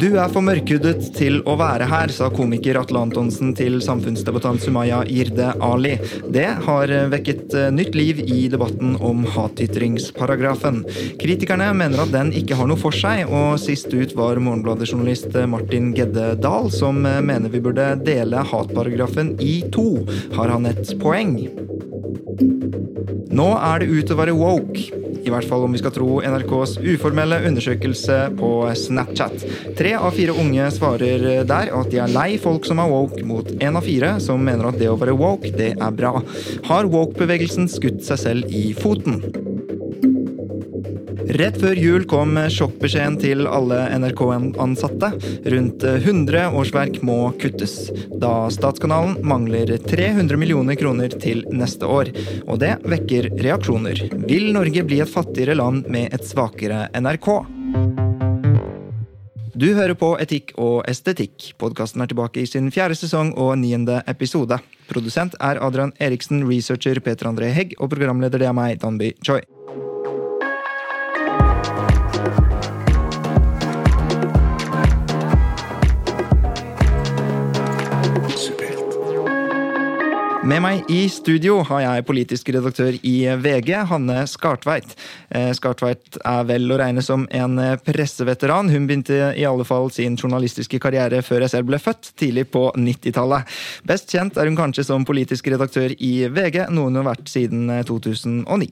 Du er for mørkhudet til å være her, sa komiker Atle Antonsen til samfunnsdebattant Sumaya Jirde Ali. Det har vekket eh, nytt liv i debatten om hatytringsparagrafen. Kritikerne mener at den ikke har noe for seg, og sist ut var Morgenbladet-journalist Martin Gedde Dahl, som eh, mener vi burde dele hatparagrafen i to. Har han et poeng? Nå er det ut å være woke. I hvert fall om vi skal tro NRKs uformelle undersøkelse på Snapchat. Tre av fire unge svarer der at de er lei folk som er woke, mot én av fire som mener at det å være woke, det er bra. Har woke-bevegelsen skutt seg selv i foten? Rett før jul kom sjokkbeskjeden til alle NRK-ansatte. Rundt 100 årsverk må kuttes, da Statskanalen mangler 300 millioner kroner til neste år. Og det vekker reaksjoner. Vil Norge bli et fattigere land med et svakere NRK? Du hører på Etikk og estetikk. Podkasten er tilbake i sin fjerde sesong og niende episode. Produsent er Adrian Eriksen, researcher Peter André Hegg, og programleder det er meg, Danby Choi. Med meg i studio har jeg politisk redaktør i VG, Hanne Skartveit. Eh, Skartveit er vel å regne som en presseveteran. Hun begynte i alle fall sin journalistiske karriere før jeg selv ble født, tidlig på 90-tallet. Best kjent er hun kanskje som politisk redaktør i VG, noe hun har vært siden 2009.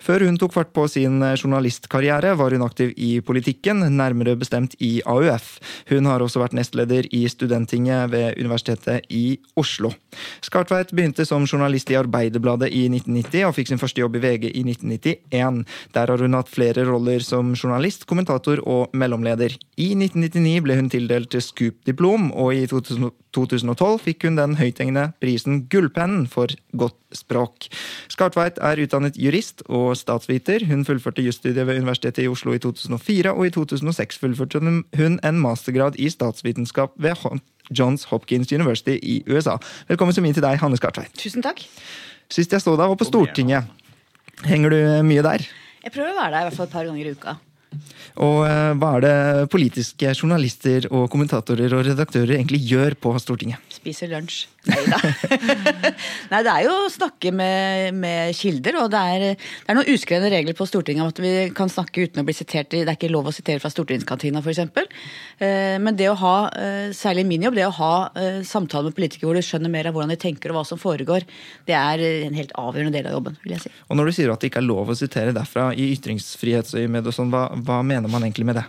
Før hun tok fart på sin journalistkarriere, var hun aktiv i politikken, nærmere bestemt i AUF. Hun har også vært nestleder i Studenttinget ved Universitetet i Oslo. Skartveit begynte begynte som journalist i Arbeiderbladet i 1990 og fikk sin første jobb i VG i 1991. Der har hun hatt flere roller som journalist, kommentator og mellomleder. I 1999 ble hun tildelt Scoop-diplom, og i 2012 fikk hun den høythengende prisen Gullpennen for godt språk. Skartveit er utdannet jurist og statsviter. Hun fullførte jusstudiet ved Universitetet i Oslo i 2004, og i 2006 fullførte hun en mastergrad i statsvitenskap ved Johns Hopkins University i USA. Velkommen så mye til deg, Hanne Skartveit. Tusen takk. Sist jeg stod deg, var på Stortinget. Henger du mye der? Jeg prøver å være der i hvert fall et par ganger i uka. Og uh, hva er det politiske journalister og kommentatorer og redaktører egentlig gjør på Stortinget? Spiser lunsj. Nei da. Nei, det er jo å snakke med, med kilder, og det er, det er, noen uskrevne regler på Stortinget om at vi kan snakke uten å bli sitert Det er ikke lov å sitere fra stortingskantina, f.eks. Uh, men det å ha, uh, særlig min jobb, det å ha samtaler med politikere hvor du skjønner mer av hvordan de tenker og hva som foregår, det er en helt avgjørende del av jobben, vil jeg si. Og når du sier at det ikke er lov å sitere derfra i ytringsfrihetsøyemed og sånn, hva, hva mener man egentlig med det?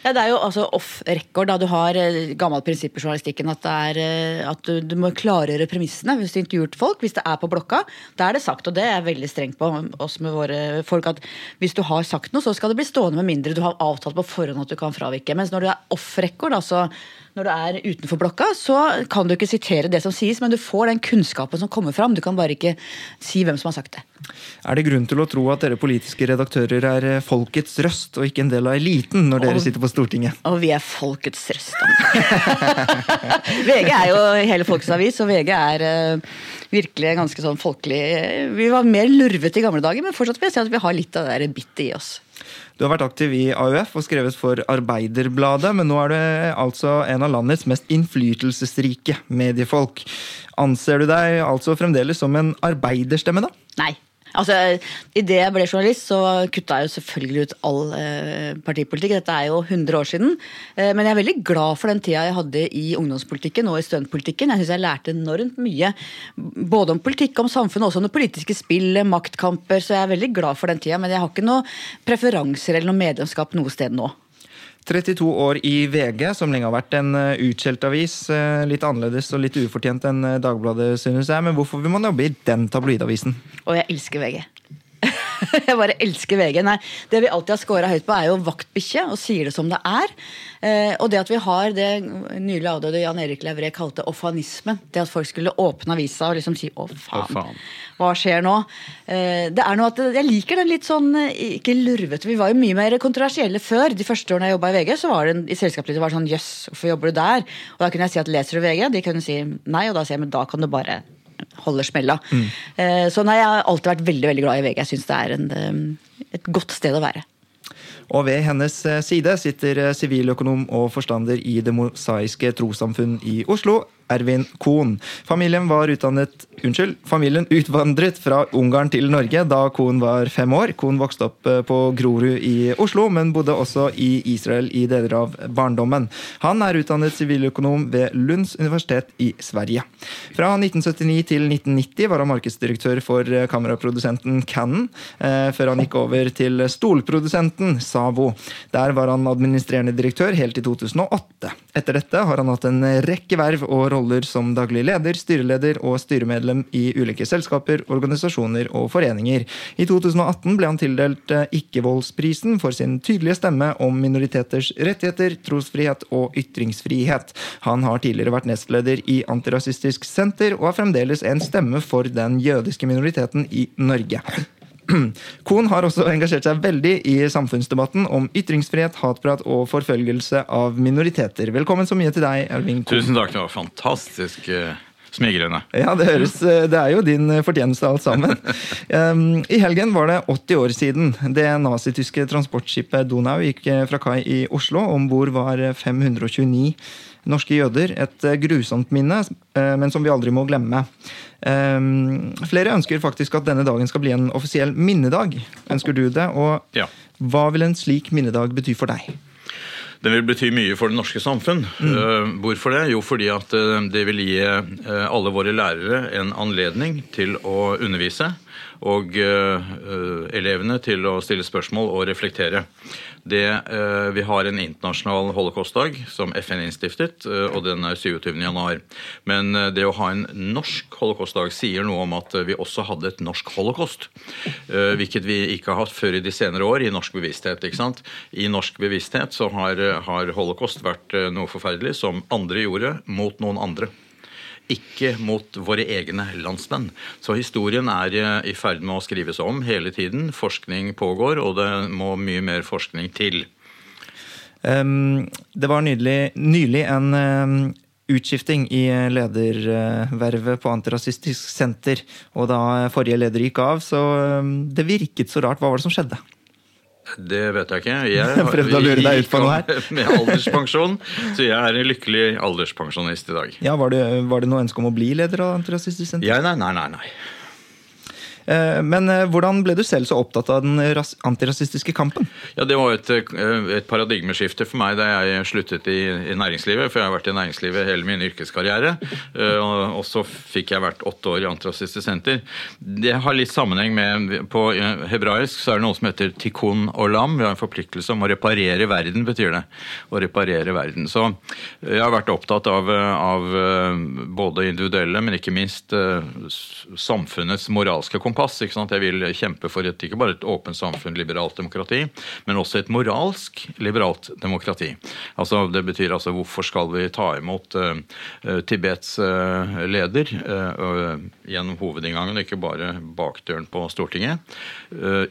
Ja, det er jo altså off record. da Du har eh, gammelt prinsipp i journalistikken at, er, eh, at du, du, må klargjøre premissene hvis du intervjuer folk. Hvis det er på blokka, da er det sagt, og det er jeg veldig strengt på oss med våre folk, at hvis du har sagt noe, så skal det bli stående med mindre du har avtalt på forhånd at du kan fravike. Mens når du er off record, altså når du er utenfor blokka, så kan du ikke sitere det som sies, men du får den kunnskapen som kommer fram. Du kan bare ikke si hvem som har sagt det. Er det grunn til å tro at dere politiske redaktører er eh, folkets røst, og ikke en del av eliten, når og, dere sitter på Stortinget? Og vi er folkets røst. VG er jo hele folkets avis, og VG er uh, virkelig ganske sånn folkelig. Vi var mer lurvete i gamle dager, men fortsatt vil jeg si at vi har litt av det bittet i oss. Du har vært aktiv i AUF og skrevet for Arbeiderbladet, men nå er du altså en av landets mest innflytelsesrike mediefolk. Anser du deg altså fremdeles som en arbeiderstemme, da? Nei, Altså, Idet jeg ble journalist, så kutta jeg jo selvfølgelig ut all eh, partipolitikk. Dette er jo 100 år siden. Eh, men jeg er veldig glad for den tida jeg hadde i ungdomspolitikken og i studentpolitikken. Jeg syns jeg lærte enormt mye. Både om politikk, om samfunnet, også om det politiske spillet, maktkamper. Så jeg er veldig glad for den tida. Men jeg har ikke noe preferanser eller noe medlemskap noe sted nå. 32 år i VG, som lenge har vært en eh, utskjelt avis. eh, Litt annerledes og litt ufortjent enn eh, Dagbladet, synes jeg. Men hvorfor vil man jobbe i den tabloidavisen? Og jeg elsker VG. jeg bare elsker VG. Nei, det vi alltid har scora høyt på, er jo vaktbikkje, og sier det som det er. Eh, og det at vi har det nylig avdøde Jan Erik Levré kalte ofanismen. Det at folk skulle åpne avisa og liksom si 'å, faen'. Å, faen. Hva skjer nå? Eh, det er noe at Jeg liker den litt sånn eh, Ikke lurvete. Vi var jo mye mer kontroversielle før. De første årene jeg jobba i VG, så var det en, i selskapet var det sånn Jøss, hvorfor jobber du der? Og da kunne jeg si at leser du VG? De kunne si nei, og da sier jeg men da kan du bare holde smella. Mm. så nei, jeg har alltid vært veldig veldig glad i VG. Jeg syns det er en, eh, et godt sted å være. Og ved hennes eh, side sitter eh, siviløkonom og forstander i Det mosaiske trossamfunn i Oslo, Ervin Kohn. Familien var utdannet Unnskyld. Familien utvandret fra Ungarn til Norge da Kohn var fem år. Kohn vokste opp eh, på Grorud i Oslo, men bodde også i Israel i deler av barndommen. Han er utdannet siviløkonom ved Lunds universitet i Sverige. Fra 1979 til 1990 var han markedsdirektør for eh, kameraprodusenten Cannon, eh, før han gikk over til stolprodusenten Savo. Der var han administrerende direktør helt til 2008. Etter dette har han hatt en rekke verv og roller som daglig leder, styreleder og styremedlem i ulike selskaper, organisasjoner og foreninger. I 2018 ble han tildelt eh, Ikkevoldsprisen for sin tydelige stemme om minoriteters rettigheter, trosfrihet og ytringsfrihet. Han har tidligere vært nestleder i Antirasistisk Senter og er fremdeles en stemme for den jødiske minoriteten i Norge. Kohn har også engasjert seg veldig i samfunnsdebatten om ytringsfrihet, hatprat og forfølgelse av minoriteter. Velkommen så mye til deg, Erving Kohn. Tusen takk, det var fantastisk uh, smigrende. Ja, det høres Det er jo din fortjeneste, alt sammen. Um, I helgen var det 80 år siden det nazityske transportskipet Donau gikk fra kai i Oslo. Om bord var 529 norske jøder. Et grusomt minne, eh, men som vi aldri må glemme. Um, flere ønsker faktisk at denne dagen skal bli en offisiell minnedag. Ønsker du det? Og Ja. hva vil en slik minnedag bety for deg? Den vil bety mye for det norske samfunn. Mm. hvorfor det? Jo, fordi at eh, det vil gi eh, alle våre lærere en anledning til å undervise. Og eh, eh, elevene til å stille spørsmål og reflektere. Det, eh, vi har en internasjonal holocaustdag som FN innstiftet, eh, og den er 27. januar. Men eh, det å ha en norsk holocaustdag sier noe om at vi også hadde et norsk holocaust. Hvilket vi ikke har hatt før i de senere år i norsk bevissthet. ikke sant? I norsk bevissthet så har, har holocaust vært noe forferdelig som andre gjorde mot noen andre ikke mot våre egne landsmenn. Så historien er eh, i ferd med å skrives om hele tiden. Forskning pågår, og det må mye mer forskning til. Det var nydelig, nylig en utskifting i ledervervet på Antirasistisk Senter. Og da forrige leder gikk av, så det virket så rart. Hva var det som skjedde? Det vet jeg ikke. Jeg prøvde å lure deg ut på noe her. Med alderspensjon, så jeg er en lykkelig alderspensjonist i dag. Ja, Var det, var det noe ønske om å bli leder av Antirasistisk Senter? Ja, nei, nei, nei. nei. Eh, Men eh, hvordan ble du selv så opptatt av den antirasistiske kampen? Ja, Det var et, eh, et paradigmeskifte for meg da jeg sluttet i, i næringslivet. For jeg har vært i næringslivet hele min yrkeskarriere. Og, så fikk jeg vært åtte år i Antirasistisk Senter. Det har litt sammenheng med På hebraisk så er det noe som heter tikkun olam. Vi har en forpliktelse om å reparere verden, betyr det. Å reparere verden. Så jeg har vært opptatt av, av både individuelle, men ikke minst samfunnets moralske kompass. Ikke sant? Jeg vil kjempe for et, ikke bare et åpent samfunn, liberalt demokrati, men også et moralsk liberalt demokrati. Altså, det betyr altså hvorfor skal vi ta imot eh, Tibets uh, leder uh, gjennom hovedinngangen, ikke bare bakdøren på Stortinget.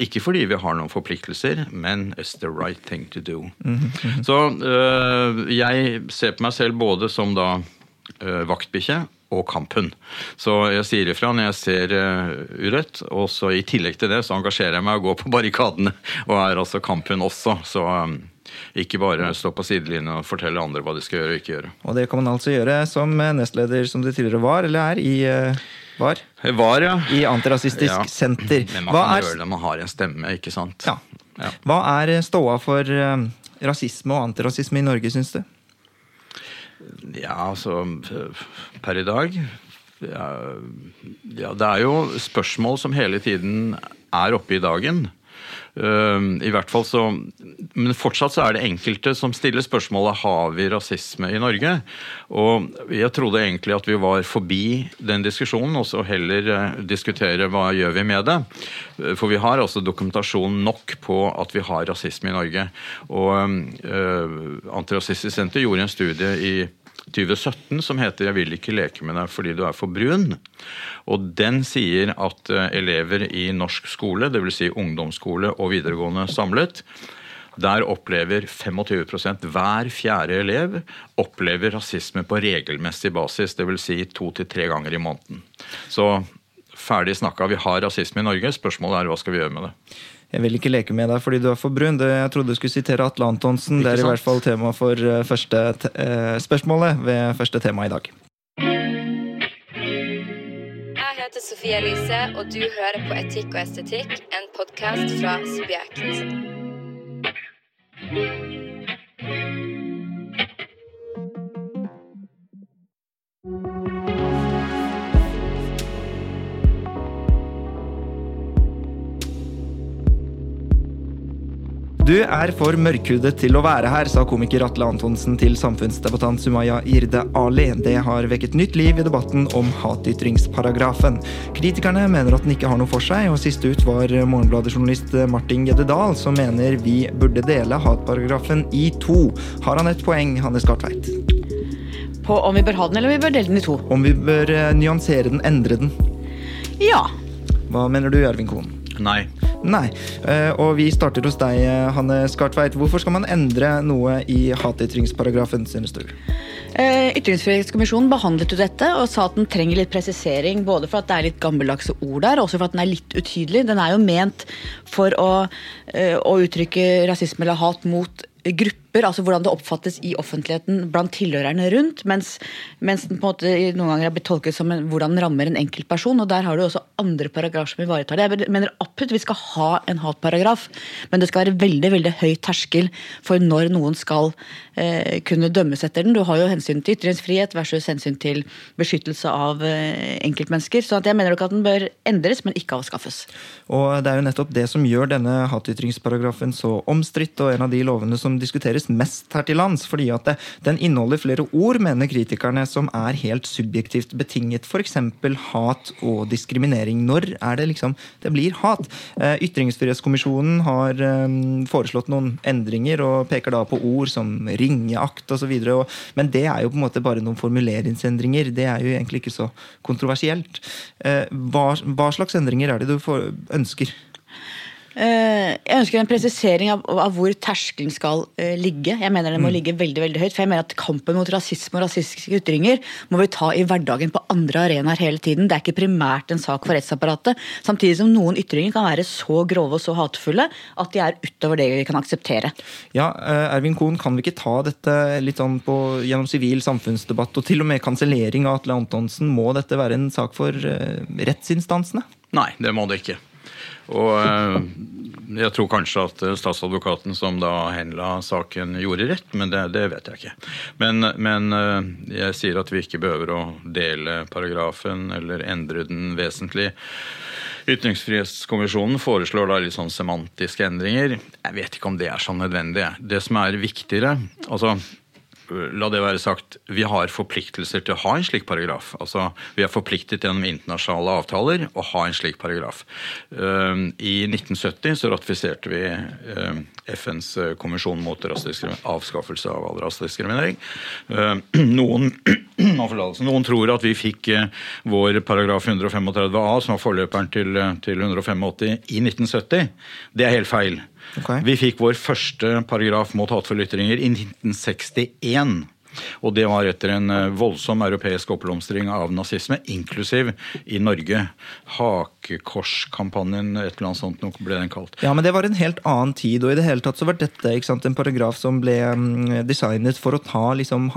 Ikke fordi vi har noen forpliktelser, men it's the right thing to do. Så eh, jeg ser på meg selv både som da vaktbikkje og kampen. Så jeg sier ifra når jeg ser eh, urett, og så i tillegg til det så engasjerer jeg meg og går på barrikadene, og er altså kampen også. Så eh, ikke bare stå på sidelinjen og fortelle andre hva de skal gjøre og ikke gjøre. Og det kan man altså gjøre som eh, nestleder som du tidligere var, eller er, i, var, var, ja. i Antirasistisk Ja. Senter. Men man Hva kan er, gjøre det, man har en stemme, ikke sant? ja. Ja. Hva er ståa for rasisme og antirasisme i Norge, syns du? Ja, altså Per i dag ja, ja, det er jo spørsmål som hele tiden er oppe i dagen. I hvert fall så, Men fortsatt så er det enkelte som stiller spørsmålet har vi rasisme i Norge. Og jeg trodde egentlig at vi var forbi den diskusjonen, og så heller diskutere hva gjør vi med det. For vi har altså dokumentasjon nok på at vi har rasisme i Norge. Og uh, Antirasistisk Senter gjorde en studie i 2017 som heter 'Jeg vil ikke leke med deg fordi du er for brun'. Og Den sier at eh, elever i norsk skole, dvs. Si ungdomsskole og videregående samlet, der opplever 25% hver fjerde elev opplever rasisme på regelmessig basis, dvs. Si to til tre ganger i måneden. Så ferdig snakka, vi har rasisme i Norge. Spørsmålet er hva skal vi gjøre med det? Jeg vil ikke leke med deg fordi du er for brun. Jeg trodde du skulle sitere Atle Antonsen. Det er i hvert fall tema for eh, første eh, spørsmålet ved første tema i dag. Jeg heter Sofie Elise, og du hører på Etikk og estetikk, en podkast fra Subjekt. Du er for mørkhudet til å være her, sa komiker Atle Antonsen til samfunnsdebattant Sumaya Irde Ali. Det har vekket nytt liv i debatten om hatytringsparagrafen. Kritikerne mener at den ikke har noe for seg, og sist ut var Morgenbladet-journalist Martin Geddedal, som mener vi burde dele hatparagrafen i to. Har han et poeng, Hanne Skartveit? På om vi bør ha den, eller om vi bør dele den i to? Om vi bør eh, nyansere den, endre den. Ja. Hva mener du, Jørvin Kohn? Nei. Nei. Eh, og vi starter hos deg, eh, Hanne Skartveit. Hvorfor skal man endre noe i hatytringsparagrafen, synes du? Eh, Ytringsfrihetskommisjonen behandlet jo dette og sa at den trenger litt presisering. Både for at det er litt gammeldagse ord der, og også for at den er litt utydelig. Den er jo ment for å, å uttrykke rasisme eller hat mot grupper, altså hvordan det oppfattes i offentligheten blant tilhørerne rundt, mens, mens den på en måte noen ganger er blitt tolket som en, hvordan den rammer en enkeltperson. og Der har du også andre paragrafer som ivaretar det. Jeg mener absolutt vi skal ha en hatparagraf, men det skal være veldig veldig høy terskel for når noen skal eh, kunne dømmes etter den. Du har jo hensyn til ytringsfrihet versus hensyn til beskyttelse av eh, enkeltmennesker. så jeg mener nok at den bør endres, men ikke avskaffes. Og Det er jo nettopp det som gjør denne hatytringsparagrafen så omstridt, og en av de lovene som diskuteres mest her til lands. fordi at det, den inneholder flere ord, mener kritikerne, som er helt subjektivt betinget. F.eks. hat og diskriminering. Når er det liksom det blir hat? Eh, Ytringsfrihetskommisjonen har eh, foreslått noen endringer og peker da på ord som ringeakt osv. Men det er jo på en måte bare noen formuleringsendringer. Det er jo egentlig ikke så kontroversielt. Eh, hva, hva slags endringer er det du ønsker? Eh, jeg ønsker en presisering av, av hvor terskelen skal uh, ligge. Jeg mener den må mm. ligge veldig veldig høyt. For jeg mener at kampen mot rasisme og rasistiske ytringer må vi ta i hverdagen på andre arenaer hele tiden. Det er ikke primært en sak for rettsapparatet. Samtidig som noen ytringer kan være så grove og så hatefulle at de er utover det vi kan akseptere. Ja, uh, Ervin Kohn, kan vi ikke ta dette litt sånn på, gjennom sivil samfunnsdebatt og til og med kansellering av Atle Antonsen? Må dette være en sak for uh, rettsinstansene? Nei, det må det ikke. Og eh, jeg tror kanskje at eh, statsadvokaten som da henla saken, gjorde rett, men det, det vet jeg ikke. Men, men, eh, jeg sier at vi ikke behøver å dele paragrafen eller endre den vesentlig. Ytringsfrihetskommisjonen foreslår da litt sånn semantiske endringer. Jeg vet ikke om det er så nødvendig. Det som er viktigere altså la det være sagt, vi har forpliktelser til å ha en slik paragraf. Altså, Vi er forpliktet gjennom internasjonale avtaler å ha en slik paragraf. Ehm, I 1970 så ratifiserte vi ehm, FNs kommisjon konvensjon mot avskaffelse av all rasediskriminering. Ehm, noen, noen, tror at vi fikk eh, vår paragraf 135a, som var forløperen til, til 185, i 1970. Det er helt feil. Okay. Vi fikk vår første paragraf mot hatefulle ytringer i 1961. Og det var etter en eh, voldsom europeisk oppblomstring av nazisme, inklusiv i Norge. Hakekorskampanjen, et eller annet sånt ble den kalt. Ja, men det var en helt annen tid, og i det hele tatt så var dette sant, en paragraf som ble mm, designet for å ta liksom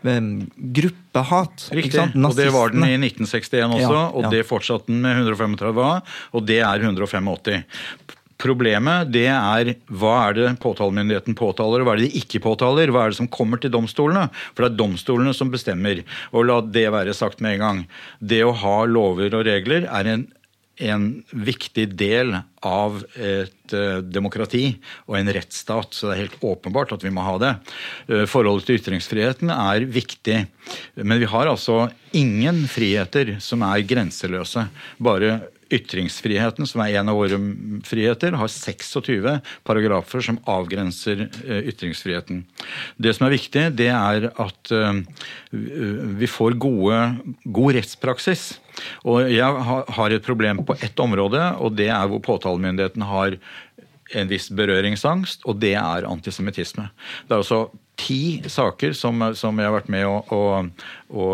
gruppehat. Riktig, og det var den i 1961 også, ja, ja. og det fortsatte den med 135A, og det er 185. Problemet det er hva er det påtalemyndigheten påtaler, og hva er det de ikke påtaler? Hva er det som kommer til domstolene? For det er domstolene som bestemmer. Og la det være sagt med en gang. Det å ha lover og regler er en en viktig del av et eh, demokrati og en rettsstat. Så det er helt åpenbart at vi må ha det. Eh, Forholdet til ytringsfriheten er viktig. Men vi har altså ingen friheter som er grenseløse. Bare ytringsfriheten, som er en av våre friheter, har 26 paragrafer som avgrenser eh, ytringsfriheten. Det som er viktig, det er at eh, vi får gode, god rettspraksis. Og jeg har et problem på ett område, og det er hvor påtalemyndigheten har en viss berøringsangst, og det er antisemittisme. Det er altså ti saker som, som jeg har vært med å, å, å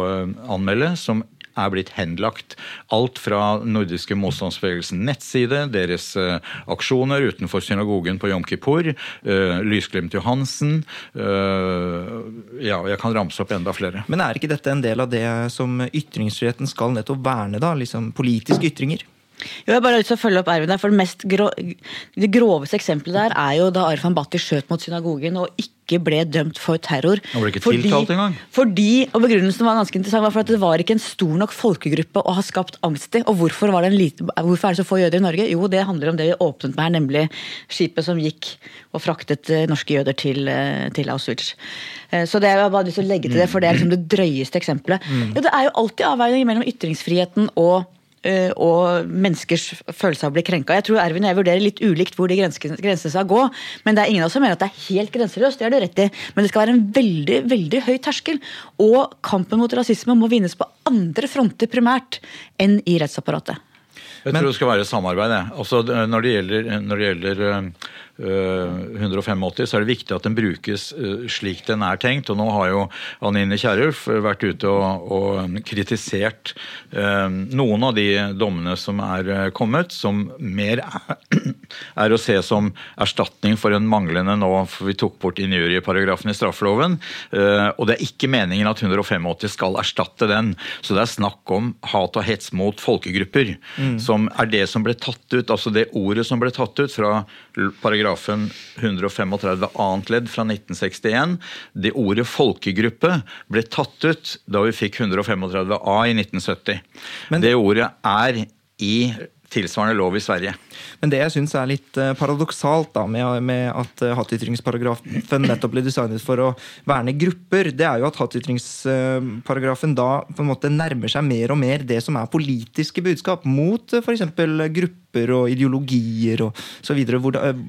anmelde, som er blitt henlagt. Alt fra nordiske motstandsbevegelsen nettside, deres uh, aksjoner utenfor synagogen på Jom Kippur, uh, Lysglimt Johansen uh, Ja, jeg kan ramse opp enda flere. Men er ikke dette en del av det som ytringsfriheten skal nettopp verne, da? Liksom politiske ytringer? Jo, jeg bare har lyst til å følge opp Erwin der, for Det mest grå, det groveste eksempelet der er jo da Arfan Bhatti skjøt mot synagogen og ikke ble dømt for terror. Han ble ikke tiltalt engang. Fordi, og Begrunnelsen var ganske interessant, var for at det var ikke en stor nok folkegruppe å ha skapt angst i. Og hvorfor, var det en lite, hvorfor er det så få jøder i Norge? Jo, det handler om det vi åpnet med her, nemlig skipet som gikk og fraktet eh, norske jøder til, eh, til Auschwitz. Eh, Så det er bare lyst til å legge til det, for det er liksom det drøyeste eksempelet. Ja, det er jo alltid avveininger mellom ytringsfriheten og og menneskers følelse av å bli krenka. Jeg tror Ervin og jeg vurderer litt ulikt hvor de grensene, skal gå. Men det er ingen av oss som mener at det er helt grenseløst. Det har du rett i. Men det skal være en veldig veldig høy terskel. Og kampen mot rasisme må vinnes på andre fronter primært enn i rettsapparatet. Jeg tror det skal være samarbeid. jeg. Altså, når det gjelder, når det gjelder øh, 185, så er det viktig at den brukes øh, slik den er tenkt. Og nå har jo Anine Kierulf vært ute og, og kritisert noen av de dommene som er kommet, som mer er, å se som erstatning for en manglende nå, for vi tok bort injurieparagrafen i straffeloven. og det er ikke meningen at 185 skal erstatte den. Så det er snakk om hat og hets mot folkegrupper, som er det som ble tatt ut, altså det ordet som ble tatt ut fra l- paragrafen 135 annet ledd fra 1961. Det ordet folkegruppe ble tatt ut da vi fikk 135a i 1970. Men- det ordet er i tilsvarende lov i Sverige. Men det jeg syns er litt eh, paradoksalt da, med, med at eh, hatytringsparagrafen nettopp ble designet for å verne grupper, det er jo at hatytringsparagrafen da på en måte nærmer seg mer og mer det som er politiske budskap mot f.eks. grupper og ideologier og så videre. Hvor det, eh,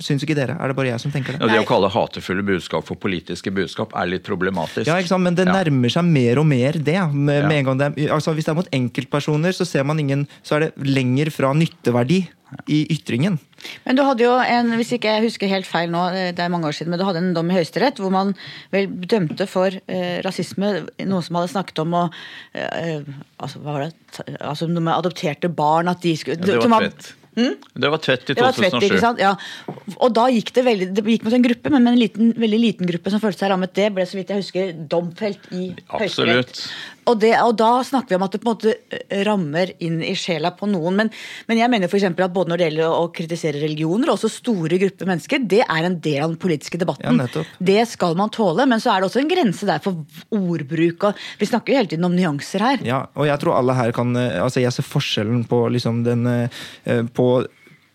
syns ikke dere? Er det bare jeg som tenker Ja, det? det å kalle hatefulle budskap for politiske budskap er litt problematisk. Ja, ikke sant? Men det Ja. nærmer seg mer og mer det. Med, Ja. med en gang det er, altså Hvis det er mot enkeltpersoner, så ser man ingen Så er det lenger fra nytteverdi i ytringen. Men du hadde jo en, hvis ikke jeg husker helt feil nå, eh, det er mange år siden, men du hadde en dom i Høyesterett hvor man vel dømte for eh, rasisme, noen som hadde snakket om å eh, altså, hva var det? Altså noe med adopterte barn, at de skulle Ja, det var tvett. Hmm? Det var Tvedt i Det var Tvedt, 2007. ikke sant? Ja. Og da gikk det veldig Det gikk mot en gruppe, men med en liten, veldig liten gruppe som følte seg rammet. Det ble så vidt jeg husker domfelt i Absolutt. Høyesterett. Og, det, og da snakker vi om at det på en måte eh, rammer inn i sjela på noen. Men, men jeg mener eksempel at både når det gjelder å kritisere religioner, og også store grupper mennesker, det er en del av den politiske debatten. Ja, det skal man tåle, men så er det også en grense der for ordbruk. Og vi snakker jo hele tiden om nyanser her. Ja, og jeg tror alle her kan eh, Altså, jeg ser forskjellen på liksom den eh, På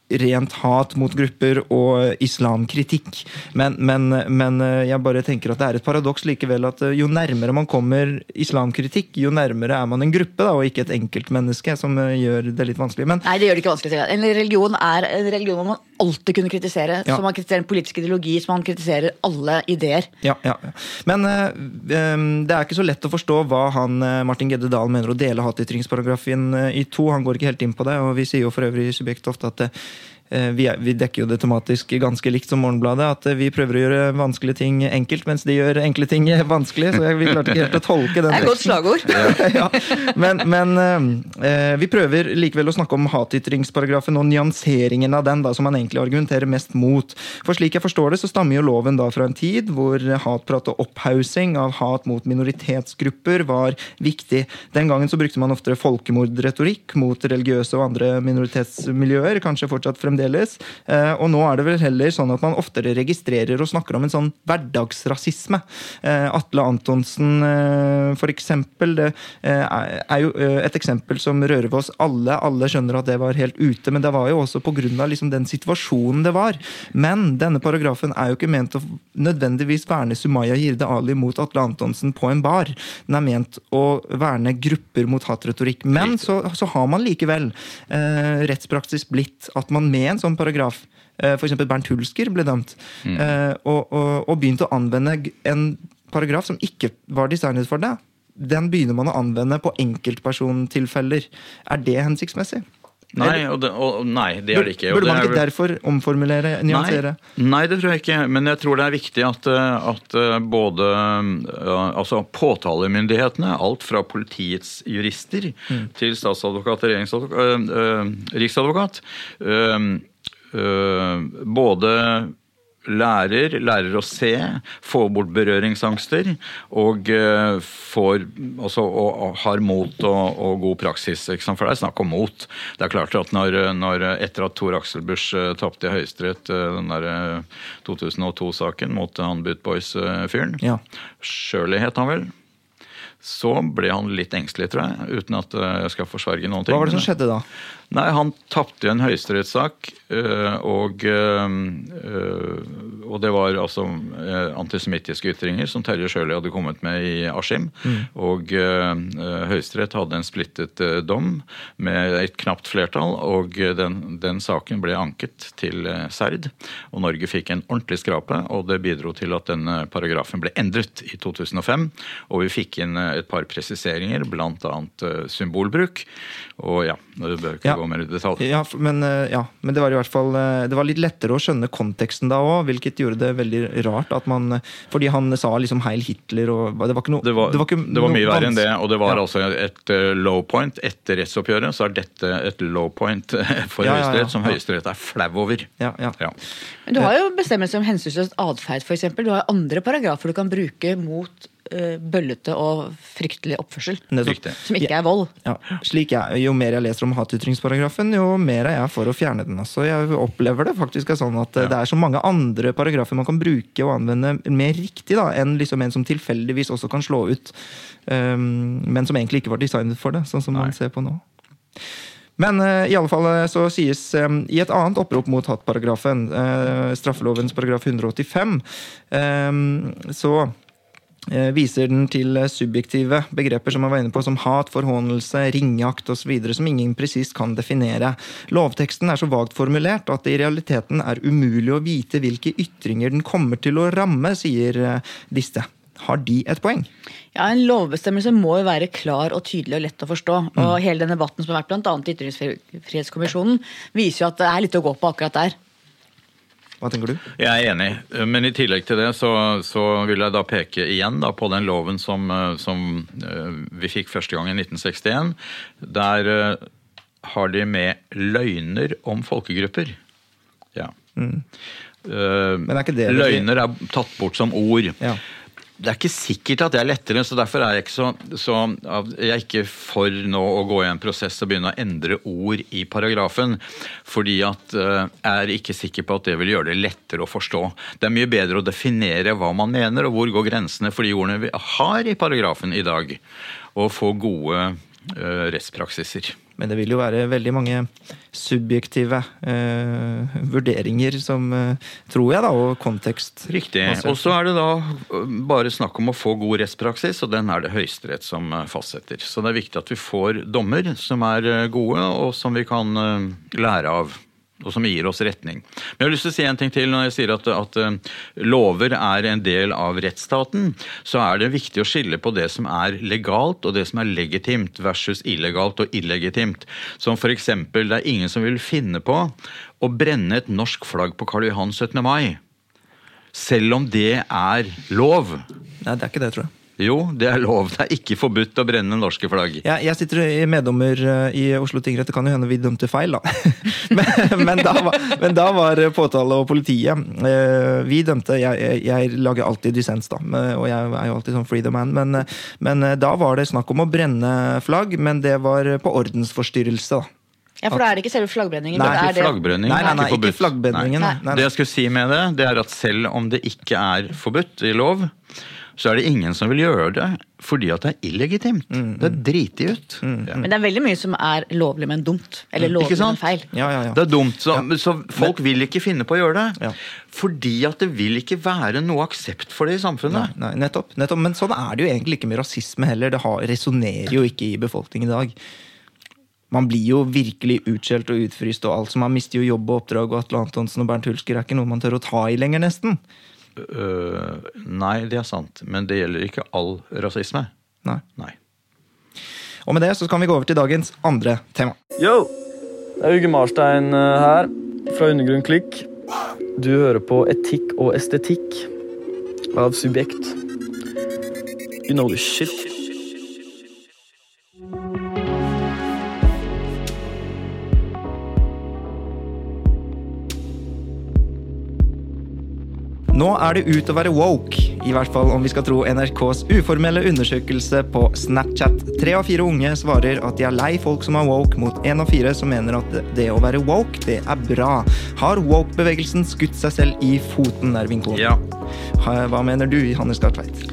rent hat mot grupper og islamkritikk. Men, men, men eh, jeg bare tenker at det er et paradoks likevel at eh, jo nærmere man kommer islamkritikk, jo nærmere er man en gruppe, da, og ikke et enkeltmenneske, som eh, gjør det litt vanskelig. Men Nei, det gjør det ikke vanskelig. En religion er en religion man alltid kunne kritisere. Ja. Som man kritiserer en politisk ideologi, som man kritiserer alle ideer. Ja, ja. Men øh, det er ikke så lett å forstå hva han Martin Gedde Dahl mener å dele hatytringsparagrafen i to. Han går ikke helt inn på det, og vi sier jo for øvrig i Subjekt ofte at eh, vi, er, vi dekker jo det tematisk ganske likt som Morgenbladet. At eh, vi prøver å gjøre vanskelige ting enkelt, mens de gjør enkle ting vanskelig. Så vi klarte ikke helt å tolke den Det er et godt slagord. ja. Men, men eh, vi prøver likevel å snakke om hatytringsparagrafen og nyanseringen av den, da, som man egentlig argumenterer mest mot. For slik jeg forstår det, så stammer jo loven da fra en tid hvor hatprat og opphaussing av hat mot minoritetsgrupper var viktig. Den gangen så brukte man oftere folkemordretorikk mot religiøse og andre minoritetsmiljøer, kanskje fortsatt fremdeles fremdeles. Eh, og nå er det vel heller sånn at man oftere registrerer og snakker om en sånn hverdagsrasisme. Eh, Atle Antonsen, eh, for eksempel, det er jo et eksempel som rører ved oss alle. Alle skjønner at det var helt ute, men det var jo også pga. Liksom den situasjonen det var. Men denne paragrafen er jo ikke ment å nødvendigvis verne Sumaya Jirde Ali mot Atle Antonsen på en bar. Den er ment å verne grupper mot hatretorikk. Men så, så har man likevel eh, rettspraksis blitt at man med en sånn paragraf eh, F.eks. Bernt Hulsker ble dømt, Mm. og, og, og begynte å anvende en paragraf som ikke var designet for det. Den begynner man å anvende på enkeltpersontilfeller. Er det hensiktsmessig? Nei, og det, og, nei, det er det ikke. Burde man ikke derfor omformulere, nyansere? Nei, nei, det tror jeg ikke. Men jeg tror det er viktig at, eh, at eh, både eh, altså påtalemyndighetene, alt fra politiets jurister Mm. til statsadvokat og øh, øh, riksadvokat, øh, både lærer, lærer å se, får bort berøringsangster og eh, får, også, og, og har mot og, og god praksis. For det er snakk om mot. Det er klart at når, når etter at Tor Axel Busch uh, tapte i Høyesterett eh, den der eh, 2002-saken mot han Boot Boys-fyren, Ja. Shirley het han vel, så ble han litt engstelig, tror jeg, uten at eh, jeg skal forsverge noen ting. Hva var det som skjedde da? Nei, han tapte en høyesterettssak, øh, og, øh, og det var altså øh, antisemittiske ytringer som Terje Sjøli hadde kommet med i Askim. Og øh, øh, Høyesterett hadde en splittet dom med et knapt flertall, og den, den saken ble anket til Serd. Og Norge fikk en ordentlig skrape, og det bidro til at denne paragrafen ble endret i 2005. Og vi fikk inn et par presiseringer, bl.a. Symbolbruk. Og ja, det bør ikke Ja. Gå mer i detalj. Ja, men, eh, ja, men det var i hvert fall eh, Det var litt lettere å skjønne konteksten da òg, hvilket gjorde det veldig rart at man Fordi han sa liksom 'Heil Hitler' og Det var ikke noe Det var, det ikke var mye verre enn det, og det var Ja. altså et eh, low point etter rettsoppgjøret. Så er dette et low point for Ja, ja, ja. Høyesterett, som Høyesterett er flau over. Ja, ja. Ja. Men du har jo bestemmelser om hensynsløs atferd, f.eks. Du har andre paragrafer du kan bruke mot bøllete og fryktelig oppførsel. Nettopp. Som ikke er vold. Ja, slik jeg, Jo mer jeg leser om hatytringsparagrafen, jo mer er jeg for å fjerne den. Altså, jeg opplever det faktisk er sånn at ja. det er så mange andre paragrafer man kan bruke og anvende mer riktig da, enn liksom en som tilfeldigvis også kan slå ut, um, men som egentlig ikke var designet for det, sånn som man ser på nå. Men uh, i alle fall eh, så sies um, i et annet opprop mot hatparagrafen, uh, straffelovens paragraf 185, um, så eh, viser den til eh, subjektive begreper som man var inne på, som hat, forhånelse, ringeakt osv., som ingen presist kan definere. Lovteksten er så vagt formulert at det i realiteten er umulig å vite hvilke ytringer den kommer til å ramme, sier eh, disse. Har de et poeng? Ja, En lovbestemmelse må jo være klar og tydelig og lett å forstå. Mm. Og hele den debatten som har vært annet i Ytringsfrihetskommisjonen, viser jo at det er litt å gå på akkurat der. Hva tenker du? Jeg er enig, men i tillegg til det så, så vil jeg da peke igjen da på den loven som, eh, som eh, vi fikk første gang i 1961. Der eh, har de med løgner om folkegrupper. Ja. Mm. Men ikke det Løgner er tatt bort som ord. Ja. Det er ikke sikkert at det er lettere, så derfor er jeg ikke så, så Jeg er ikke for nå å gå i en prosess og begynne å endre ord i paragrafen. Fordi at eh, jeg er ikke sikker på at det vil gjøre det lettere å forstå. Det er mye bedre å definere hva man mener, og hvor går grensene for de ordene vi har i paragrafen i dag. Og få gode eh, rettspraksiser. Men det vil jo være veldig mange subjektive eh, vurderinger som eh, Tror jeg, da, og kontekst. Riktig. Og så er det da bare snakk om å få god rettspraksis, og den er det Høyesterett som fastsetter. Så det er viktig at vi får dommer som er gode, og som vi kan lære av. Og som gir oss retning. Men jeg har lyst til å si en ting til når jeg sier at, at lover er en del av rettsstaten. Så er det viktig å skille på det som er legalt og det som er legitimt versus illegalt og illegitimt. Som f.eks. det er ingen som vil finne på å brenne et norsk flagg på Karl Johan 17. mai. Selv om det er lov. Nei, det er ikke det, tror jeg. Jo, det er lov. Det er ikke forbudt å brenne norske flagg. Jeg, jeg sitter i meddommer eh, i Oslo tingrett. Det kan jo hende vi dømte feil, da. men, men, da var, men da var påtale og politiet eh, Vi dømte Jeg, jeg, jeg lager alltid dissens, da. eh, Og jeg er jo alltid sånn free the man. Men, eh, men eh, da var det snakk om å brenne flagg, men det var på ordensforstyrrelse, da. Ja, For da er det ikke selve flaggbrenningen. Nei, det er Ikke det- flaggbrenning. Nei, nei, nei, ikke ikke forbudt. flaggbrenningen. Nei. Nei, Det jeg skulle si med det, det er at selv om det ikke er forbudt i lov, så er det ingen som vil gjøre det fordi at det er illegitimt. Mm, Det er driti ut. Ja. Men det er veldig mye som er lovlig, men dumt. Eller Ikke lovlig, men feil. Ja, ja, ja. Det er dumt, så, så folk vil ikke finne på å gjøre det. Ja. Fordi at det vil ikke være noe aksept for det i samfunnet. Nei, nei, nettopp, nettopp. Men sånn er det jo egentlig ikke med rasisme heller. Det har- resonnerer jo ikke i befolkningen i dag. Man blir jo virkelig utskjelt og utfryst og alt. som man mister jo jobb og oppdrag, og Atle Antonsen og Bernt Hulsker er ikke noe man tør å ta i lenger, nesten. Øh, nei, det er sant. Men det gjelder ikke all rasisme. Nei. Nei. Og med det så kan vi gå over til dagens andre tema. Yo! Det er Uge Marstein eh, her, fra Undergrunn Klikk. Du hører på Etikk og estetikk av Subjekt. You know the shit. Nå er det ut å være woke, i hvert fall om vi skal tro NRKs uformelle undersøkelse på Snapchat. Tre av fire unge svarer at de er lei folk som er woke, mot én av fire som mener at det å være woke, det er bra. Har woke-bevegelsen skutt seg selv i foten, Ervin Kohn? Ja. Hva mener du, Hannes Gartveit?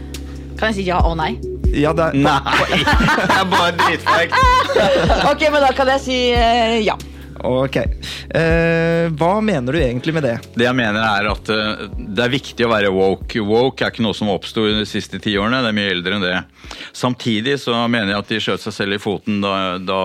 Kan jeg si ja og nei? Ja, det er, Nei! Det er bare dritfeigt. Ok, men da kan jeg si eh, ja. Ok. Eh, hva mener du egentlig med det? Det jeg mener er at eh, det er viktig å være woke. Woke er ikke noe som oppsto de siste ti årene, det er mye eldre enn det. Samtidig så mener jeg at de skjøt seg selv i foten da, da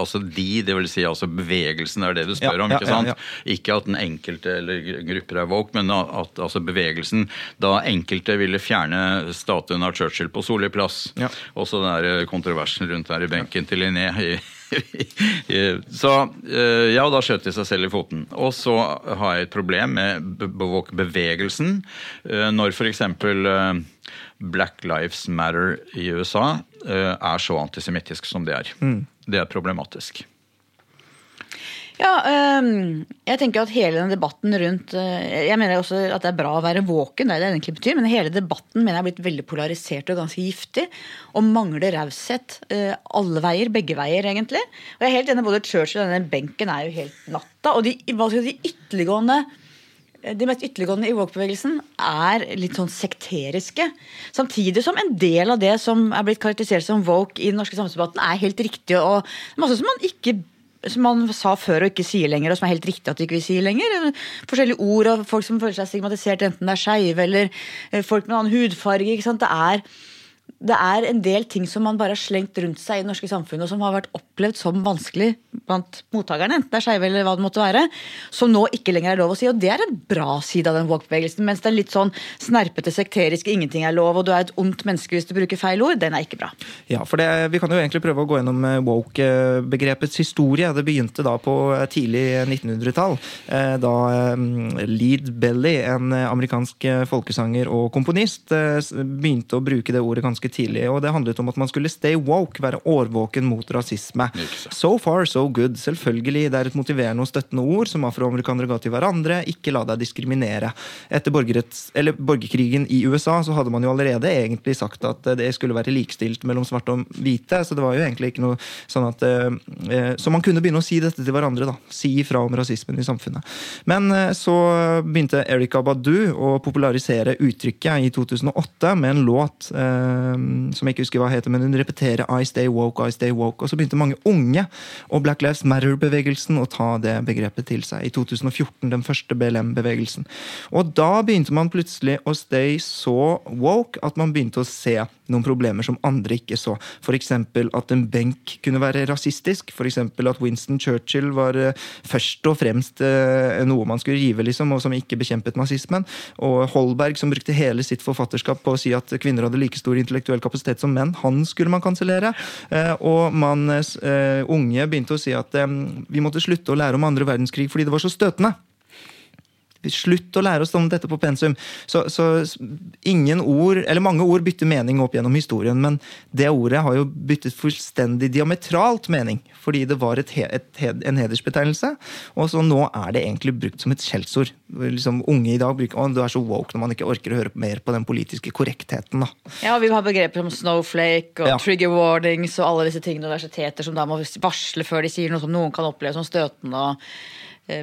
altså de, det vil si altså bevegelsen, er det du spør Ja, om, ja, ikke sant? ja, Ikke at den enkelte eller grupper er woke, men at altså bevegelsen, da enkelte ville fjerne statuen av Churchill på Solli plass. Ja. Også den der kontroversen rundt der i benken til Linné. i- så ja, ja, da skjøt de seg selv i foten. Og så har jeg et problem med be- be- bevegelsen. eh, Når f.eks. Black Lives Matter i USA eh, er så antisemittisk som det er. Det er problematisk. Ja, jeg tenker at hele den debatten rundt øh, Jeg mener også at det er bra å være våken, det er det egentlig betyr, men hele debatten mener jeg er blitt veldig polarisert og ganske giftig. Og mangler raushet øh, alle veier, begge veier, egentlig. Og jeg er helt enig, både Churchill og denne benken er jo helt natta. Og de, si, ytterliggående de mest ytterliggående i woke-bevegelsen er litt sånn sekteriske. Samtidig som en del av det som er blitt karakterisert som woke i den norske samfunnsdebatten, er helt riktig. Og masse som man ikke som man sa før og ikke sier lenger, og som er helt riktig at vi ikke sier lenger. Forskjellige ord og folk som føler seg stigmatisert, enten det er skeive eller eh, folk med annen hudfarge. ikke sant? Det er, det er en del ting som man bare har slengt rundt seg i det norske samfunnet, og som har vært opplevd som vanskelig blant mottakerne, enten det er skeive eller hva det måtte være, som nå ikke lenger er lov å si. Og det er en bra side av den woke-bevegelsen. Mens den litt sånn snerpete, sekteriske, ingenting er lov, og du er et ondt menneske hvis du bruker feil ord, den er ikke bra. Ja, for det, Vi kan jo egentlig prøve å gå gjennom eh, woke-begrepets historie. Det begynte da på eh, tidlig 1900-tall. eh, Da Lead Belly, en amerikansk folkesanger og komponist, begynte å bruke det ordet ganske tidlig. og Det handlet om at man skulle stay woke, være årvåken mot rasisme. So far, so good. Selvfølgelig, det er et motiverende og støttende ord som afroamerikanere ga til hverandre. Ikke la deg diskriminere. Etter eller borgerkrigen i USA så hadde man jo allerede egentlig sagt at eh, det skulle være likestilt mellom svarte og hvite. Så det var jo egentlig ikke noe sånn at eh, eh, Så man kunne begynne å si dette til hverandre. da, Si ifra om rasismen i samfunnet. Men så begynte Eric Badu å popularisere uttrykket i 2008 med en låt eh, som jeg ikke husker hva heter, men hun repeterer I stay woke, I stay woke. Og så begynte mange unge og Black Lives Matter-bevegelsen å ta det begrepet til seg. I 2014, den første BLM-bevegelsen. Og da begynte man plutselig å stay så woke at man begynte å se noen problemer som andre ikke så. F.eks. at en benk kunne være rasistisk. F.eks. at Winston Churchill var eh, først og fremst eh, noe man skulle rive, liksom, og som ikke bekjempet nazismen. Og Holberg, som brukte hele sitt forfatterskap på å si at kvinner hadde like stor intellektuell kapasitet som menn, han skulle man kansellere. Eh, og man, unge begynte å si at vi måtte slutte å lære om andre verdenskrig fordi det var så støtende. Slutt å lære oss om dette på pensum. Så, så ingen ord, eller mange ord bytter mening opp gjennom historien, men det ordet har jo byttet fullstendig diametralt mening. Fordi det var et, et, en hedersbetegnelse, og så nå er det egentlig brukt som et skjellsord. Liksom, unge i dag bruker å, du er så woke når man ikke orker å høre mer på den politiske korrektheten. da. Ja, Vi har begreper som snowflake og Ja. trigger warnings og alle disse tingene universiteter som da må varsle før de sier noe som noen kan oppleve som støtende. og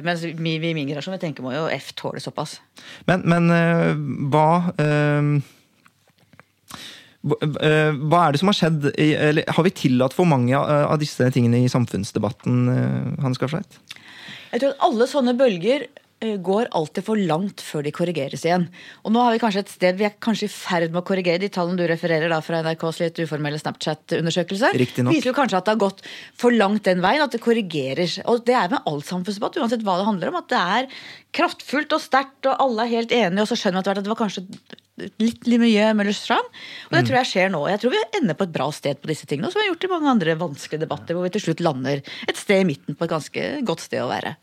mens vi, i min generasjon vi tenker må jo F tåle såpass. Men, men eh, hva eh, hva- eh, er det som har skjedd? Eller har vi tillatt for mange av disse tingene i samfunnsdebatten, eh, Hans Garsveit? Jeg tror at alle sånne bølger eh, går alltid for langt før de korrigeres igjen. Og nå har vi kanskje et sted vi er kanskje i ferd med å korrigere. De tallene du refererer da fra NRKs litt uformelle Snapchat-undersøkelse, viser jo kanskje at det har gått for langt den veien, at det korrigerer. Og det er med all samfunnsdebatt, uansett hva det handler om, at det er kraftfullt og sterkt, og alle er helt enige, og så skjønner man at det var kanskje litt, litt mye Møllers tran. Og det tror jeg skjer nå. Jeg tror vi ender på et bra sted på disse tingene, som vi har gjort i mange andre vanskelige debatter, hvor vi til slutt lander et sted i midten på et ganske godt sted å være.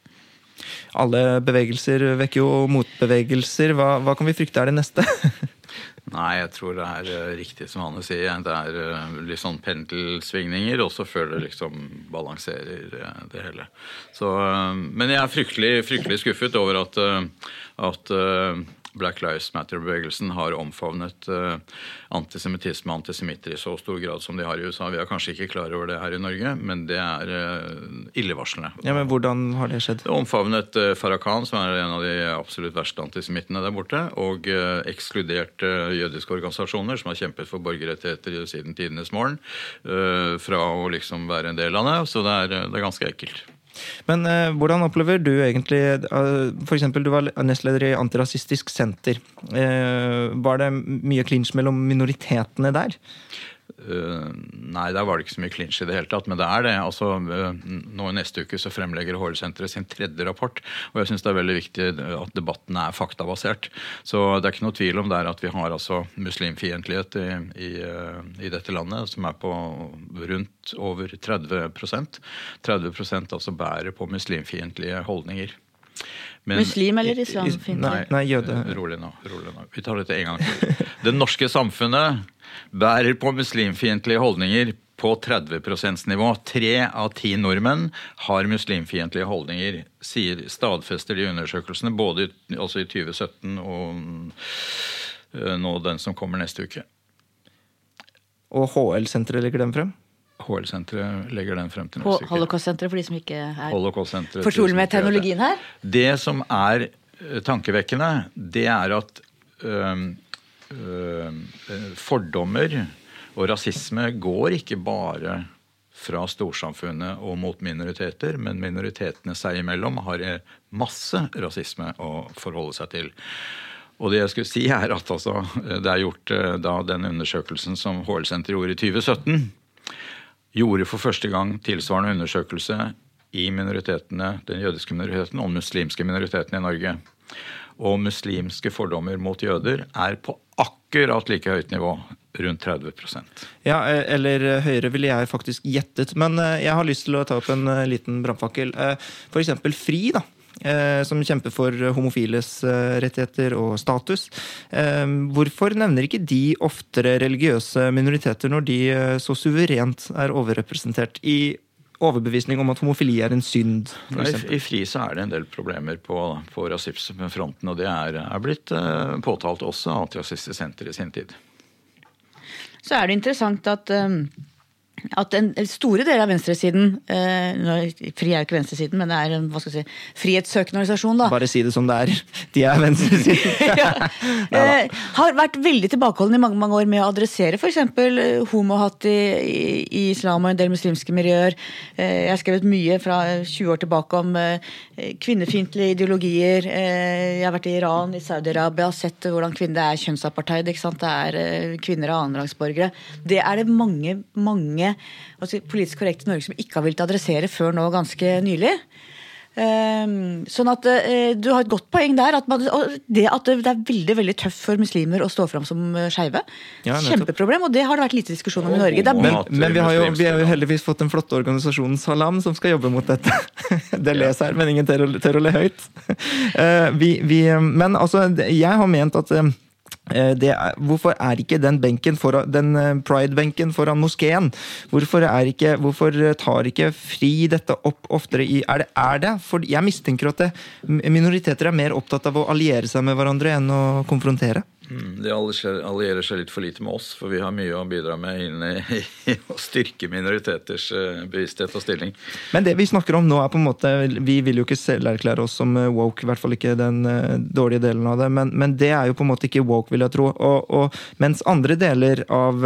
Alle bevegelser vekker jo motbevegelser. Hva, hva kan vi frykte er det neste? Nei, jeg tror det er eh, riktig som Hanne sier. Det er eh, litt sånn pendelsvingninger, også før det liksom balanserer eh, det hele. Så, men jeg er fryktelig, fryktelig skuffet over at, at Black Lives Matter-bevegelsen har omfavnet eh, antisemittisme og antisemitter i så stor grad som de har i USA. Vi er kanskje ikke klar over det her i Norge, men det er eh, illevarslende. Ja, men Hvordan har det skjedd? Det omfavnet Farah Farrakhan, som er en av de absolutt verste antisemittene der borte, og ekskludert jødiske organisasjoner som har kjempet for borgerrettigheter siden tidenes morgen, fra å liksom være en del av det. Så det er, det er ganske ekkelt. Men eh, hvordan opplever du egentlig uh, For eksempel, du var nestleder i Antirasistisk Senter. Eh, var det mye klinsj mellom minoritetene der? Eh, nei, der var det ikke så mye clinch i det hele tatt, men det er det. Altså, eh, nå i neste uke så fremlegger HL-senteret sin tredje rapport, og jeg syns det er veldig viktig at debatten er faktabasert. Så det er ikke noe tvil om der at vi har altså muslimfiendtlighet i, i, eh, i dette landet som er på rundt over 30% 30% altså bærer på muslimfiendtlige holdninger. Men- Muslim eller islamfiendtlig? Nei, nei, jøde. Eh, Rolig nå. rolig nå. Vi tar dette en gang til. Det norske samfunnet bærer på muslimfiendtlige holdninger på 30 %-nivå. Tre av ti nordmenn har muslimfiendtlige holdninger, sier stadfester de undersøkelsene, både i, altså i 2017 og eh, nå den som kommer neste uke. Og HL-senteret legger dem frem? HL-senteret legger den frem til neste uke. Holocaust-senteret, for de som ikke er fortrolig med teknologien her. Det som er eh, tankevekkende, det er at øh, eh, fordommer og rasisme går ikke bare fra storsamfunnet og mot minoriteter, men minoritetene seg imellom har eh, masse rasisme å forholde seg til. Og det jeg skulle si er at altså, det er gjort da den undersøkelsen som HL-senteret gjorde i 2017, gjorde for første gang tilsvarende undersøkelse i minoritetene, den jødiske minoriteten og muslimske minoriteten i Norge. Og muslimske fordommer mot jøder er på akkurat like høyt nivå, rundt 30% Ja, eller eh, høyere ville jeg faktisk gjettet. Men eh, jeg har lyst til å ta opp en eh, liten brannfakkel. F.eks. FRI, da. Eh, Som kjemper for homofiles eh, rettigheter og status. Eh, Hvorfor nevner ikke de oftere religiøse minoriteter når de eh, så suverent er overrepresentert i overbevisning om at homofili er en synd? For Nei. I FRI så er det en del problemer på, på rasismefronten, og det er, er blitt eh, påtalt også av Antirasistisk Senter i sin tid. Så er det interessant at, um, at en store deler av venstresiden eh, Fri er jo ikke venstresiden, men det er en hva skal jeg si, frihetssøkende organisasjon. da. Bare si det som det er. De er venstresiden. ja, eh, har vært veldig tilbakeholden i mange mange år med å adressere f.eks. homohatt i, i, i islam og en del muslimske miljøer. Eh, jeg har skrevet mye fra 20 år tilbake om eh, kvinnefiendtlige ideologier. Eh, jeg har vært i Iran, i Saudi-Arabia, sett hvordan kvinner er kjønnsapartheid. ikke sant? Det er eh, kvinner av annenrangsborgere. Det er det mange, mange hva altså, politisk korrekte i Norge som ikke har villet adressere før nå ganske nylig. Ehm, sånn at eh, Du har et godt poeng der. At man, og det at det er veldig veldig tøft for muslimer å stå fram som eh, skeive. Ja. Kjempeproblem, og det har det vært lite diskusjon om i Norge. Det er Men, men vi, har jo, vi har jo heldigvis fått den flotte organisasjonen Salam som skal jobbe mot dette. Det les her, men ingen tør å, le høyt. Eh, Vi, vi, men altså, jeg har ment at er, hvorfor er ikke den foran, den eh, pride-benken foran moskeen? Hvorfor, er ikke, hvorfor tar ikke FRI dette opp oftere i Er det? Er det? For jeg mistenker at det, minoriteter er mer opptatt av å alliere seg med hverandre enn å konfrontere. Mm, De allierer seg litt for lite med oss, for vi har mye å bidra med inn i, i å styrke minoriteters eh, bevissthet og stilling. Men det vi snakker om nå er på en måte Vi vil jo ikke selv erklære oss som eh, woke, i hvert fall ikke den eh, dårlige delen av det, men, men det er jo på en måte ikke woke, vil jeg tro. Og, og, mens andre deler av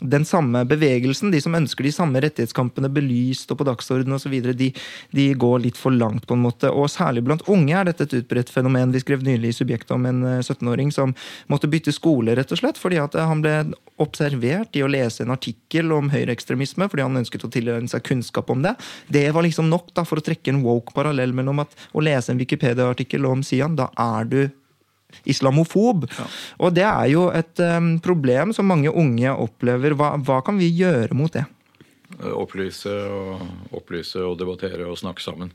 den samme bevegelsen, de som ønsker de samme rettighetskampene belyst og på dagsordenen osv., de, de går litt for langt, på en måte. Og særlig blant unge er dette et utbredt fenomen. Vi skrev nylig i Subjektet om en eh, 17-åring som måtte bytte skole, rett og slett, fordi at eh, han ble observert i å lese en artikkel om høyreekstremisme, fordi han ønsket å tilegne seg kunnskap om det. Det var liksom nok da, for å trekke en woke parallell mellom at å lese en Wikipedia-artikkel om Sian, da er du islamofob. Og det er jo et um, problem som mange unge opplever. Hva, hva kan vi gjøre mot det? Opplyse og, opplyse og debattere og snakke sammen.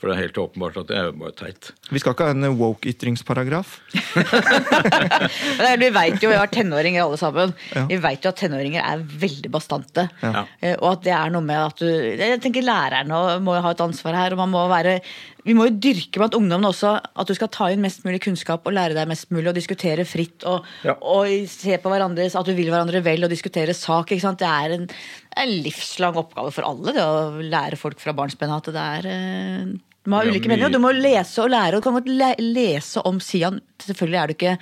For det er helt åpenbart at det er jo bare teit. Vi skal ikke ha en woke-ytringsparagraf. Er- vi vet jo, vi har tenåringer alle sammen. Ja. Vi vet jo at tenåringer er veldig bastante. Ja. Eh, Og at det er noe med at du Jeg tenker lærerne må ha et ansvar her. og man må være vi må jo dyrke blant ungdommene også at du skal ta inn mest mulig kunnskap og lære deg mest mulig og diskutere fritt og, Ja. og se på hverandre, at du vil hverandre vel og diskutere sak. ikke sant? Det er en, en livslang oppgave for alle det å lære folk fra barnsben at det er eh, du må ha ulike meninger, og du må lese og lære. Og du kan godt le lese om Sian. Selvfølgelig er du ikke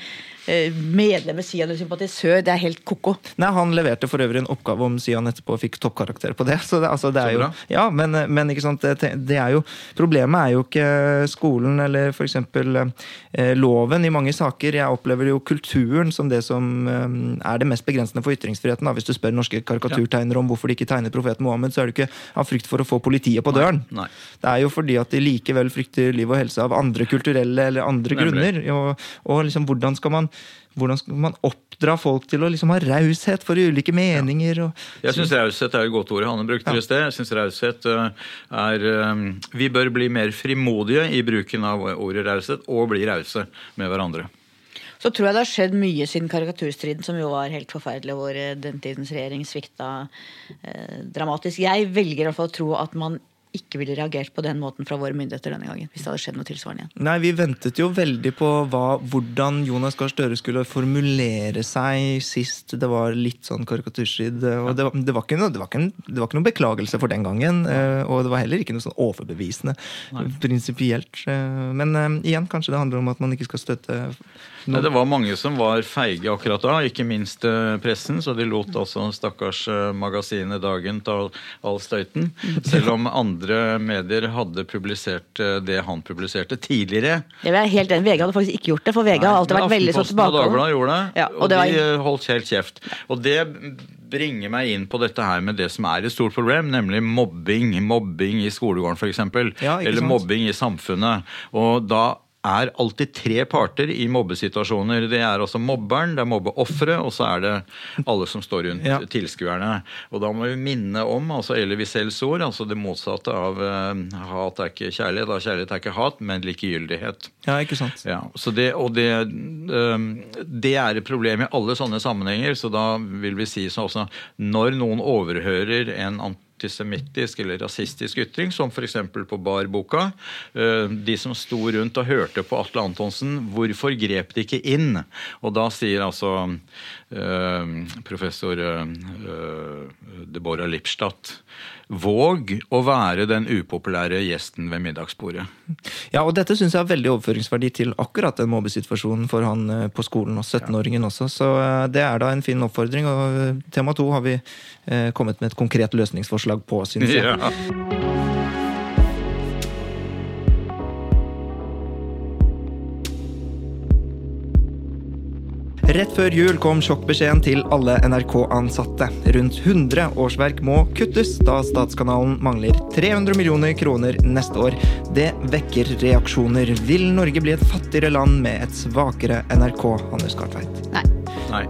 eh, medlem i Sian eller sympatisør, det er helt ko-ko. Nei, Han leverte for øvrig en oppgave om Sian etterpå og fikk toppkarakter på det. Så det, altså, det er jo, ja, men, men ikke sant, det, det er jo, problemet er jo ikke skolen eller f.eks. Eh, loven i mange saker. Jeg opplever jo kulturen som det som eh, er det mest begrensende for ytringsfriheten. Da. Hvis du spør norske karikaturtegnere om hvorfor de ikke tegner profeten Mohammed, så er det ikke av frykt for å få politiet på døren. Nei. Det er jo fordi at de likevel frykter liv og helse av andre kulturelle eller andre Nemlig. grunner. Og, og liksom, hvordan skal man hvordan skal man oppdra folk til å liksom ha raushet for ulike meninger? Og, Jeg syns raushet er et godt ord. Hanne brukte ja. i sted. Jeg synes raushet eh, er eh, Vi bør bli mer frimodige i bruken av ordet raushet, og bli rause med hverandre. Så tror jeg det har skjedd mye siden karikaturstriden, som jo var helt forferdelig, hvor eh, den tidens regjering svikta eh, dramatisk. Jeg velger i hvert fall å tro at man ikke ville reagert på den måten fra våre myndigheter denne gangen. Hvis det hadde skjedd noe tilsvarende igjen. Nei, Vi ventet jo veldig på hva, hvordan Jonas Gahr Støre skulle formulere seg sist det var litt sånn karikaturstrid. Og det, var- det, var noe, det, var en, det var ikke noen beklagelse for den gangen. eh, Og det var heller ikke noe sånn overbevisende prinsipielt. eh, Men eh, igjen, kanskje det handler om at man ikke skal støtte Nei, det var mange som var feige akkurat da, ikke minst eh, pressen. Så de lot altså stakkars eh, magasinet Dagen ta all- all støyten. Selv om andre medier hadde publisert eh, det han publiserte tidligere. Jeg er helt enig, VG hadde faktisk ikke gjort det, for VG har alltid vært veldig sånn Aftenposten og Dagbladet gjorde det, Ja, og, og det var- de holdt helt kjeft. Og det bringer meg inn på dette her med det som er et stort problem, nemlig mobbing. Mobbing i skolegården f.eks. Ja, eller sant? mobbing i samfunnet. Og da er alltid tre parter i mobbesituasjoner. Det er altså mobberen, det er mobbeofferet, og så er det alle som står rundt Ja. tilskuerne. Og da må vi minne om altså Elie Wiesels ord, altså det motsatte av uh, hat er ikke kjærlighet, da kjærlighet er ikke hat, men likegyldighet. Ja, ikke sant? Ja, så det, og det, um, det er et problem i alle sånne sammenhenger. Så da vil vi si sånn også når noen overhører en antisemittisk eller rasistisk ytring, som f.eks. på Bar-boka. øh, De som sto rundt og hørte på Atle Antonsen, hvorfor grep de ikke inn? Og da sier altså øh, professor øh, Deborah Lipstadt Våg å være den upopulære gjesten ved middagsbordet. Ja, og dette syns jeg har veldig overføringsverdi til akkurat den mobbesituasjonen for han eh, på skolen, og 17-åringen også. Så eh, det er da en fin oppfordring, og eh, tema to har vi kommet med et konkret løsningsforslag på, syns jeg. Ja. Rett før jul kom sjokkbeskjeden til alle NRK-ansatte. Rundt 100 årsverk må kuttes, da statskanalen mangler 300 millioner kroner neste år. Det vekker reaksjoner. Vil Norge bli et fattigere land med et svakere NRK, Anders Kartveit? Nei. Nei.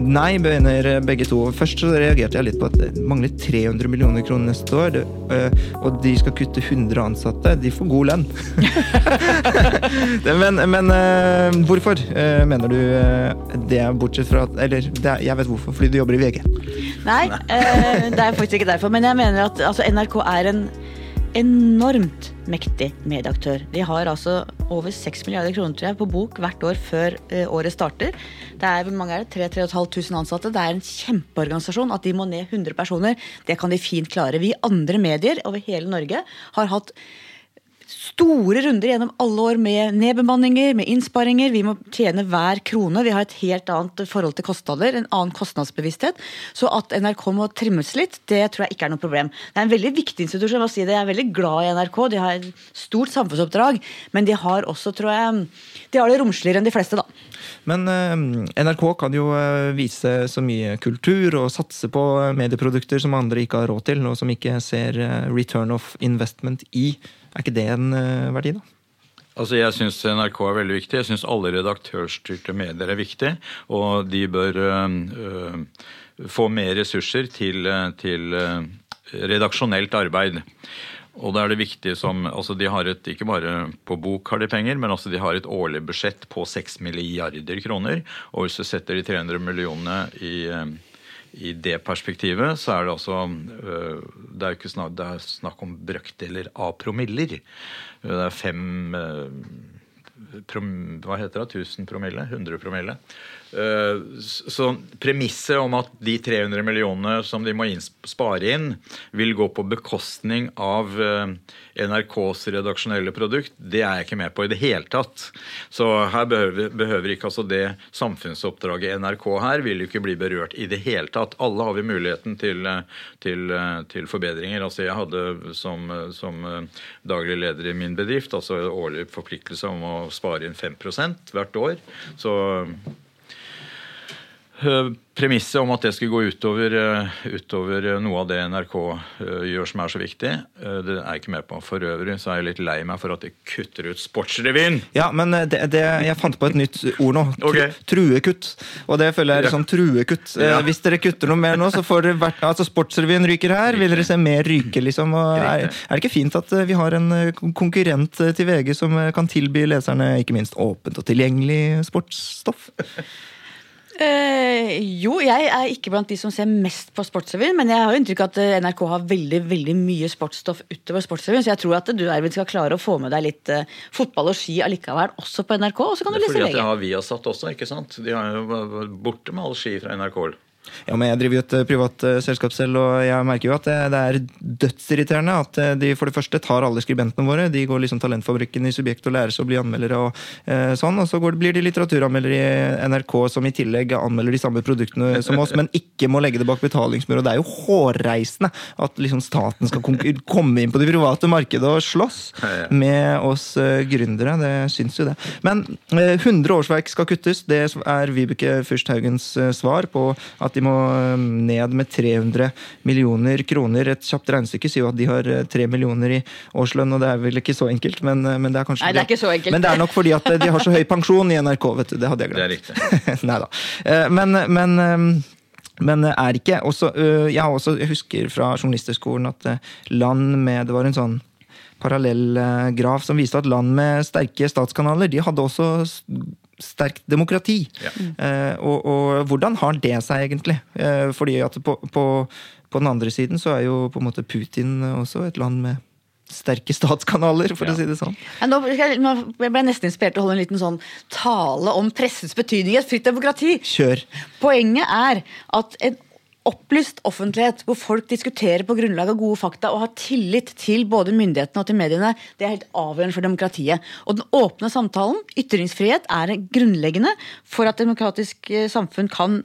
Nei, begynner begge to. Først så reagerte jeg litt på at det mangler 300 millioner kroner neste år. Øh, og de skal kutte 100 ansatte. De får god lønn. Men men øh, hvorfor øh, mener du det, bortsett fra at Eller er, jeg vet hvorfor, fordi du jobber i VG. Nei, det er faktisk ikke derfor. Men jeg mener at altså, NRK er en enormt mektig medieaktør. De har altså over 6 milliarder kroner tror jeg, på bok hvert år før eh, året starter. Det er hvor mange er det? 3500 ansatte. Det er en kjempeorganisasjon. At de må ned 100 personer, det kan de fint klare. Vi andre medier over hele Norge har hatt store runder gjennom alle år med nedbemanninger, med innsparinger. Vi må tjene hver krone. Vi har et helt annet forhold til kostnader, en annen kostnadsbevissthet. Så at NRK må trimmes litt, det tror jeg ikke er noe problem. Det er en veldig viktig institusjon. Jeg si det. Jeg er veldig glad i NRK. De har et stort samfunnsoppdrag, men de har også, tror jeg, de har det romsligere enn de fleste, da. Men øh, NRK kan jo øh, vise så mye kultur og satse på medieprodukter som andre ikke har råd til, og som ikke ser return of investment i. Er ikke det en verdi, da? Altså, Jeg syns NRK er veldig viktig. Jeg syns alle redaktørstyrte medier er viktig. Og de bør øh, få mer ressurser til, til redaksjonelt arbeid. Og da er det viktig som altså De har et, ikke bare på bok har de penger, men altså de har et årlig budsjett på 6 milliarder kroner. Og hvis du setter de 300 millionene i øh, i det perspektivet så er det altså øh, Det er jo ikke snakk, det er snakk om brøkdeler av promiller. Det er fem Hva heter det? 1000 promille? 100 promille? S- Så premisset om at de 300 millionene som de må spare inn, vil gå på bekostning av øh, NRKs redaksjonelle produkt, det er jeg ikke med på i det hele tatt. Så her behøver, behøver ikke altså det samfunnsoppdraget NRK her vil jo ikke bli berørt i det hele tatt. Alle har vi muligheten til, eh, til, eh, til forbedringer. Altså jeg hadde som, eh, som eh, daglig leder i min bedrift altså årlig forpliktelse om å spare inn 5% hvert år. Så Eh, Premisset om at det skulle gå utover, eh, utover noe av det NRK eh, gjør som er så viktig, eh, det er jeg ikke med på. For øvrig så er jeg litt lei meg for at de kutter ut Sportsrevyen. Ja, men det, det, jeg fant på et nytt ord nå. Tru, Ok. Truekutt. Og det føler jeg er sånn truekutt. Eh, Ja. Hvis dere kutter noe mer nå, så får dere vært Altså, Sportsrevyen ryker her. Vil dere se mer ryke, liksom? Er, er det ikke fint at vi har en konkurrent til VG som kan tilby leserne ikke minst åpent og tilgjengelig sportsstoff? Eh, jo, jeg er ikke blant de som ser mest på Sportsrevyen, men jeg har inntrykk av at NRK har veldig veldig mye sportsstoff utover Sportsrevyen, så jeg tror at du Erwin, skal klare å få med deg litt eh, fotball og ski allikevel, også på NRK, og så kan du Det er lese fordi at jeg har Viasat også, ikke sant? De har jo borte med all ski fra NRK. Ja, men Jeg driver jo et øh, privat øh, selskap selv, og jeg merker jo at det, det er dødsirriterende at øh, de for det første tar alle skribentene våre. De går liksom Talentfabrikken i Subjekt og lærer seg å bli anmeldere og eh, sånn. Og så går, blir de litteraturanmeldere i NRK som i tillegg anmelder de samme produktene som oss, men ikke må legge det bak betalingsmur. Og det er jo hårreisende at liksom staten skal komme inn på det private markedet og slåss med oss gründere. Det syns jo det. Men øh, 100 årsverk skal kuttes. Det er Vibeke Fürst Haugens svar på at de må øh, ned med 300 millioner kroner. Et kjapt regnestykke sier jo at de har øh, 3 millioner i årslønn, og det er vel ikke så enkelt, men, øh, men det er kanskje Nei, det er ikke så enkelt. Men det er nok fordi at de har så høy pensjon i NRK, vet du. Det hadde jeg Det er glemt. riktig. Nei da. Men, men men er ikke også Jeg har også, jeg husker fra Journalisterskolen at land med Det var en sånn parallell graf som viste at land med sterke statskanaler, de hadde også sterkt demokrati. Ja. Eh, og, og hvordan har det seg egentlig? Eh, fordi at på, på, på den andre siden så er jo på en måte Putin også et land med sterke statskanaler, for Ja. å si det sånn. Ja, nå, jeg- nå ble jeg nesten inspirert til å holde en liten sånn tale om pressens betydning i et fritt demokrati. Kjør! Poenget er at en opplyst offentlighet hvor folk diskuterer på grunnlag av gode fakta og har tillit til både myndighetene og til mediene, det er helt avgjørende for demokratiet. Og den åpne samtalen, ytringsfrihet, er grunnleggende for at demokratisk eh, samfunn kan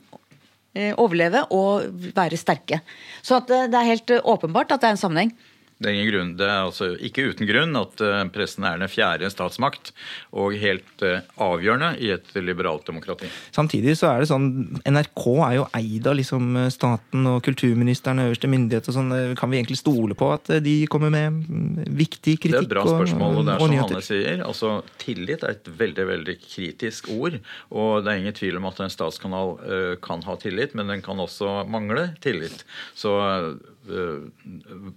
eh, overleve og være sterke. Så eh, det er helt åpenbart at det er en sammenheng. Det er ingen grunn, det er altså ikke uten grunn at eh, pressen er den fjerde statsmakt, og helt eh, avgjørende i et liberalt demokrati. Samtidig så er det sånn NRK er jo eid av liksom staten og kulturministeren og øverste myndighet og sånn. Kan vi egentlig stole på at de kommer med viktig kritikk? Det er et bra spørsmål, og det er som? Hanne sier. altså Tillit er et veldig veldig kritisk ord. Og det er ingen tvil om at en statskanal eh, kan ha tillit, men den kan også mangle tillit. Så eh,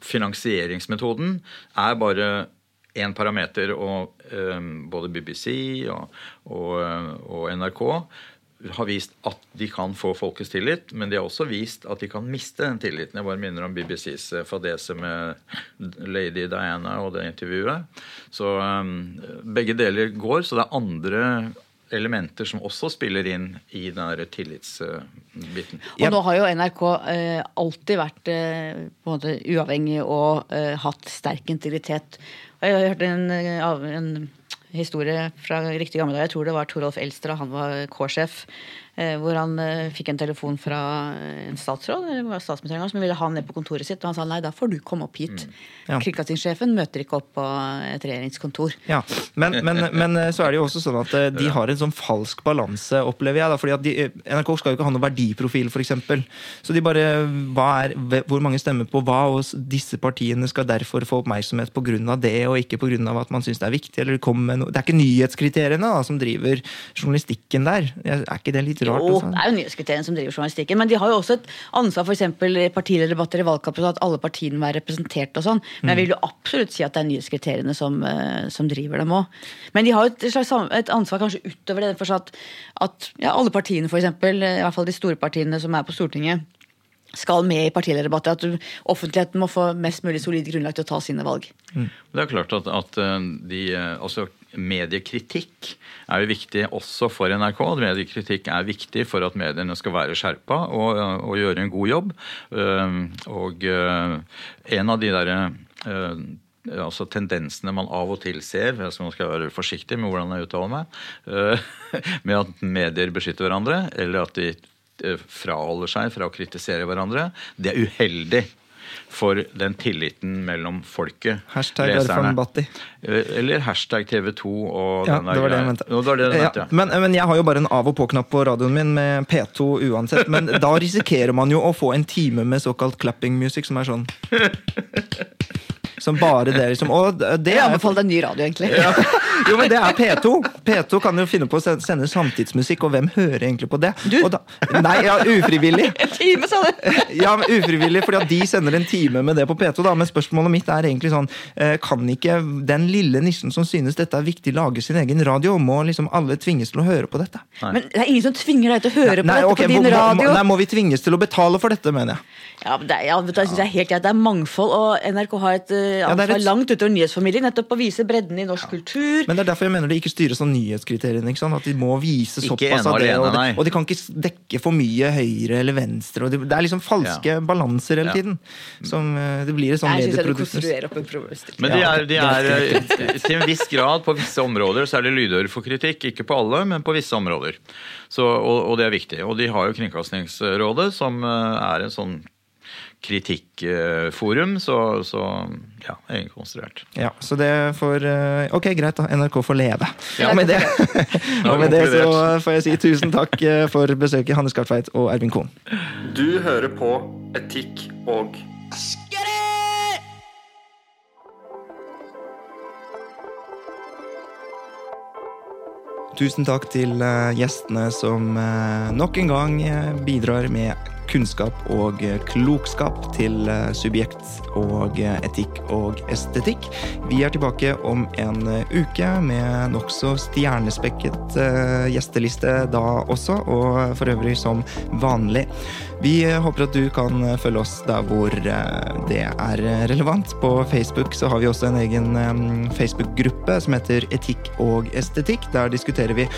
finansieringsmetoden er bare én parameter, og eh, både BBC og, og, eh, og NRK har vist at de kan få folkets tillit, men de har også vist at de kan miste den tilliten. Jeg bare minner om BBCs eh, fadese med lady Diana og det intervjuet. Så um, begge deler går, så det er andre elementer som også spiller inn i den tillitsbiten. Og nå har jo NRK eh, alltid vært eh, på uavhengig og eh, hatt sterk integritet. Jeg har hørt en, eh, en historie fra riktig gamle dager. Jeg tror det var Torolf Elstra, han var K-sjef. Eh, Hvor han eh, fikk en telefon fra en statsråd eller statsministeren som ville ha han ned på kontoret sitt. Og han sa nei, da får du komme opp hit. Ja. Kringkastingssjefen møter ikke opp på et regjeringskontor. Ja, men, men, men så er det jo også sånn at eh, de har en sånn falsk balanse, opplever jeg. da, fordi de, eh, NRK skal jo ikke ha noen verdiprofil, f.eks. Så de bare er, Hvor mange stemmer på hva, og disse partiene skal derfor få oppmerksomhet pga. det, og ikke pga. at man syns det er viktig. eller Det, kommer med noe. det er ikke nyhetskriteriene da, som driver journalistikken der. Er ikke det litt rart? Jo, altså? det er jo nyhetskriteriene som driver journalistikken. Men de har jo også et ansvar for eksempel i partilederdebatter i valgkampen, sånn at alle partiene må være representert og sånn. Men jeg vil jo absolutt si at det er nyhetskriteriene som, eh, som driver dem òg. Men de har jo et, slags et ansvar kanskje utover det, for at, at ja, alle partiene, for eksempel, i hvert fall de store partiene som er på Stortinget, skal med i partilederdebatter. At offentligheten må få mest mulig solid grunnlag til å ta sine valg. Det er klart at, at eh, de, eh, altså mediekritikk er jo viktig også for NRK. Mediekritikk er viktig for at mediene skal være skjerpa og, og gjøre en god jobb. Eh, Og eh, en av de derre eh, altså tendensene man av og til ser, så man skal være forsiktig med hvordan jeg uttaler meg, med at medier beskytter hverandre, eller at de fraholder seg fra å kritisere hverandre, det er uheldig for den tilliten mellom folket. Hashtag leserne. Bhatti. Eh, Eller hashtag TV2 og Ja, den der det var det jeg mente. Det jeg mente, ja. men, men jeg har jo bare en av og på-knapp på radioen min med P2 uansett. Men da risikerer man jo å få en time med såkalt clapping music, som er sånn Som bare det, liksom. Og det Jeg er anbefaler deg ny radio, egentlig. Jo, men det er P2. P2 kan jo finne på å sende samtidsmusikk, og hvem hører egentlig på det? Og da, nei, ja, ufrivillig. En time, sa du! Ja, men ufrivillig, fordi at de sender en time med det på P2. da, Men spørsmålet mitt er egentlig sånn eh, Kan ikke den lille nissen som synes dette er viktig, lage sin egen radio? Må liksom alle tvinges til å høre på dette? Men det er ingen som tvinger deg til å høre på Nei, dette okay, på din må, må, radio. nei, må vi tvinges til å betale for dette, mener jeg. Ja, men det, ja, det, du, jeg synes det er helt greit. Det er mangfold, og NRK har et uh, Ja, det er et- langt utover nyhetsformidling. Nettopp å vise bredden i norsk kultur. Men det er derfor jeg mener det ikke styres av nyhetskriteriene. ikke sant? At de må vise såpass av det. Og, de, og de kan ikke dekke for mye høyre eller venstre. Og det, det er liksom falske Ja. balanser hele Ja. tiden. Som eh, Det blir et du medieprodukt. Men de er, de er eh, til en viss grad på visse områder så er de lydhøre for kritikk. Ikke på alle, men på visse områder. Så, og, og det er viktig. Og de har jo Kringkastingsrådet, som eh, er en sånn kritikkforum. Så, så ja, egenkonstruert. Ja, så det får eh, Ok, greit, da. NRK får leve. Ja. og med det, og med det så får jeg si tusen takk eh, for besøket, Hanne Skartveit og Ervin Kohn. Du hører på Etikk og Tusen takk til eh, gjestene som nok en gang bidrar med kunnskap og eh, klokskap til eh, subjekt og eh, etikk og estetikk. Vi er tilbake om en uke med nokså stjernespekket gjesteliste da også, og for øvrig som vanlig. Vi håper at du kan følge oss der hvor det er relevant. På Facebook så har vi også en egen Facebook-gruppe som heter Etikk og estetikk. Der diskuterer vi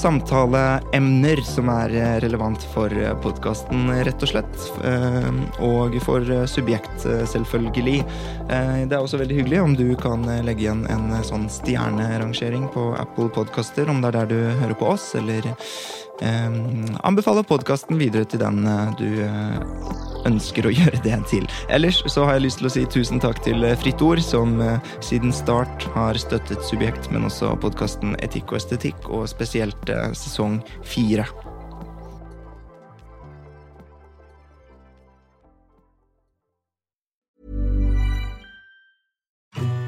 samtaleemner som er relevant for podkasten, rett og slett. Eh, og for eh, subjekt, eh, selvfølgelig. Det er også veldig hyggelig om du kan legge igjen en sånn stjernerangering på Apple Podkaster, om det er der du hører på oss, eller anbefaler anbefale podkasten videre til den du ønsker å gjøre det til. Ellers så har jeg lyst til å si tusen takk til Fritt Ord, som siden start har støttet Subjekt, men også podkasten Etikk og estetikk, og spesielt sesong fire.